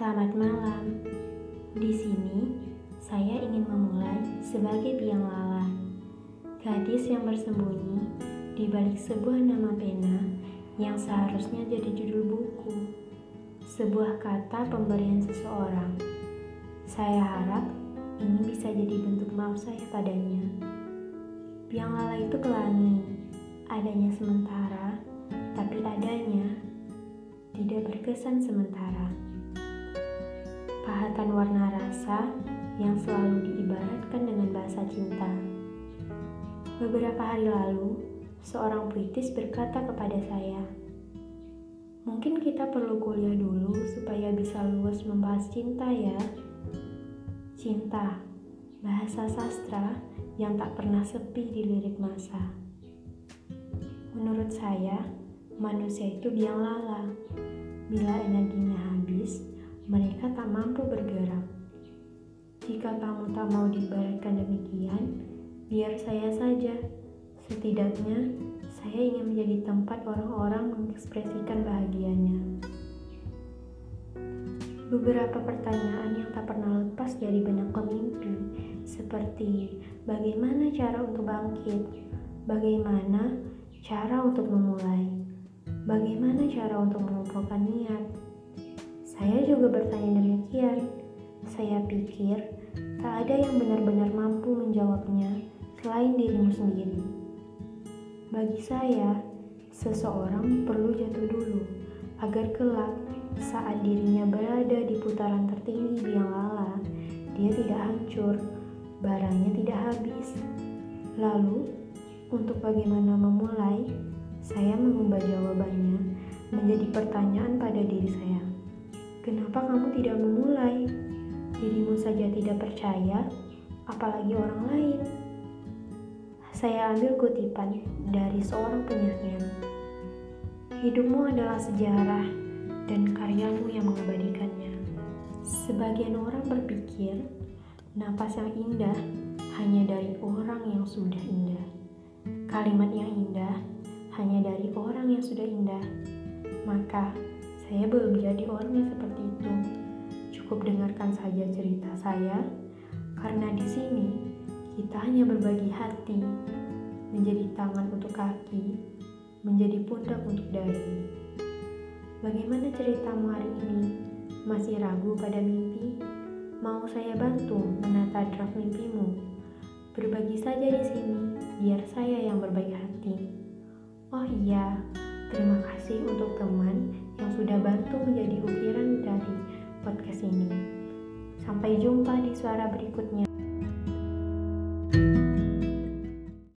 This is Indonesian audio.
Selamat malam. Di sini saya ingin memulai sebagai biang lala, gadis yang bersembunyi di balik sebuah nama pena yang seharusnya jadi judul buku, sebuah kata pemberian seseorang. Saya harap ini bisa jadi bentuk maaf saya padanya. Biang lala itu pelangi, adanya sementara, tapi adanya tidak berkesan sementara. Rasa yang selalu diibaratkan dengan bahasa cinta. Beberapa hari lalu, seorang puitis berkata kepada saya, "Mungkin kita perlu kuliah dulu supaya bisa luas membahas cinta, ya." Cinta, bahasa sastra yang tak pernah sepi di lirik masa. Menurut saya, manusia itu biang lala. Bila energinya habis, mereka tak mampu bergerak. Jika kamu tak mau diibaratkan demikian, biar saya saja. Setidaknya, saya ingin menjadi tempat orang-orang mengekspresikan bahagianya. Beberapa pertanyaan yang tak pernah lepas dari benak pemimpi, seperti bagaimana cara untuk bangkit, bagaimana cara untuk memulai, bagaimana cara untuk mengumpulkan niat. Saya juga bertanya demikian. Saya pikir tak ada yang benar-benar mampu menjawabnya selain dirimu sendiri. Bagi saya, seseorang perlu jatuh dulu agar kelak saat dirinya berada di putaran tertinggi biang lala, dia tidak hancur, barangnya tidak habis. Lalu, untuk bagaimana memulai, saya mengubah jawabannya menjadi pertanyaan pada diri saya. Kenapa kamu tidak memulai? Dirimu saja tidak percaya, apalagi orang lain. Saya ambil kutipan dari seorang penyair. Hidupmu adalah sejarah dan karyamu yang mengabadikannya. Sebagian orang berpikir, napas yang indah hanya dari orang yang sudah indah. Kalimat yang indah hanya dari orang yang sudah indah. Maka, saya belum jadi orang yang seperti itu. Cukup dengarkan saja cerita saya, karena di sini kita hanya berbagi hati, menjadi tangan untuk kaki, menjadi pundak untuk dahi. Bagaimana ceritamu hari ini? Masih ragu pada mimpi? Mau saya bantu menata draft mimpimu? Berbagi saja di sini, biar saya yang berbaik hati. Oh iya, terima kasih untuk teman yang sudah bantu menjadi ukiran dari podcast ini. Sampai jumpa di suara berikutnya.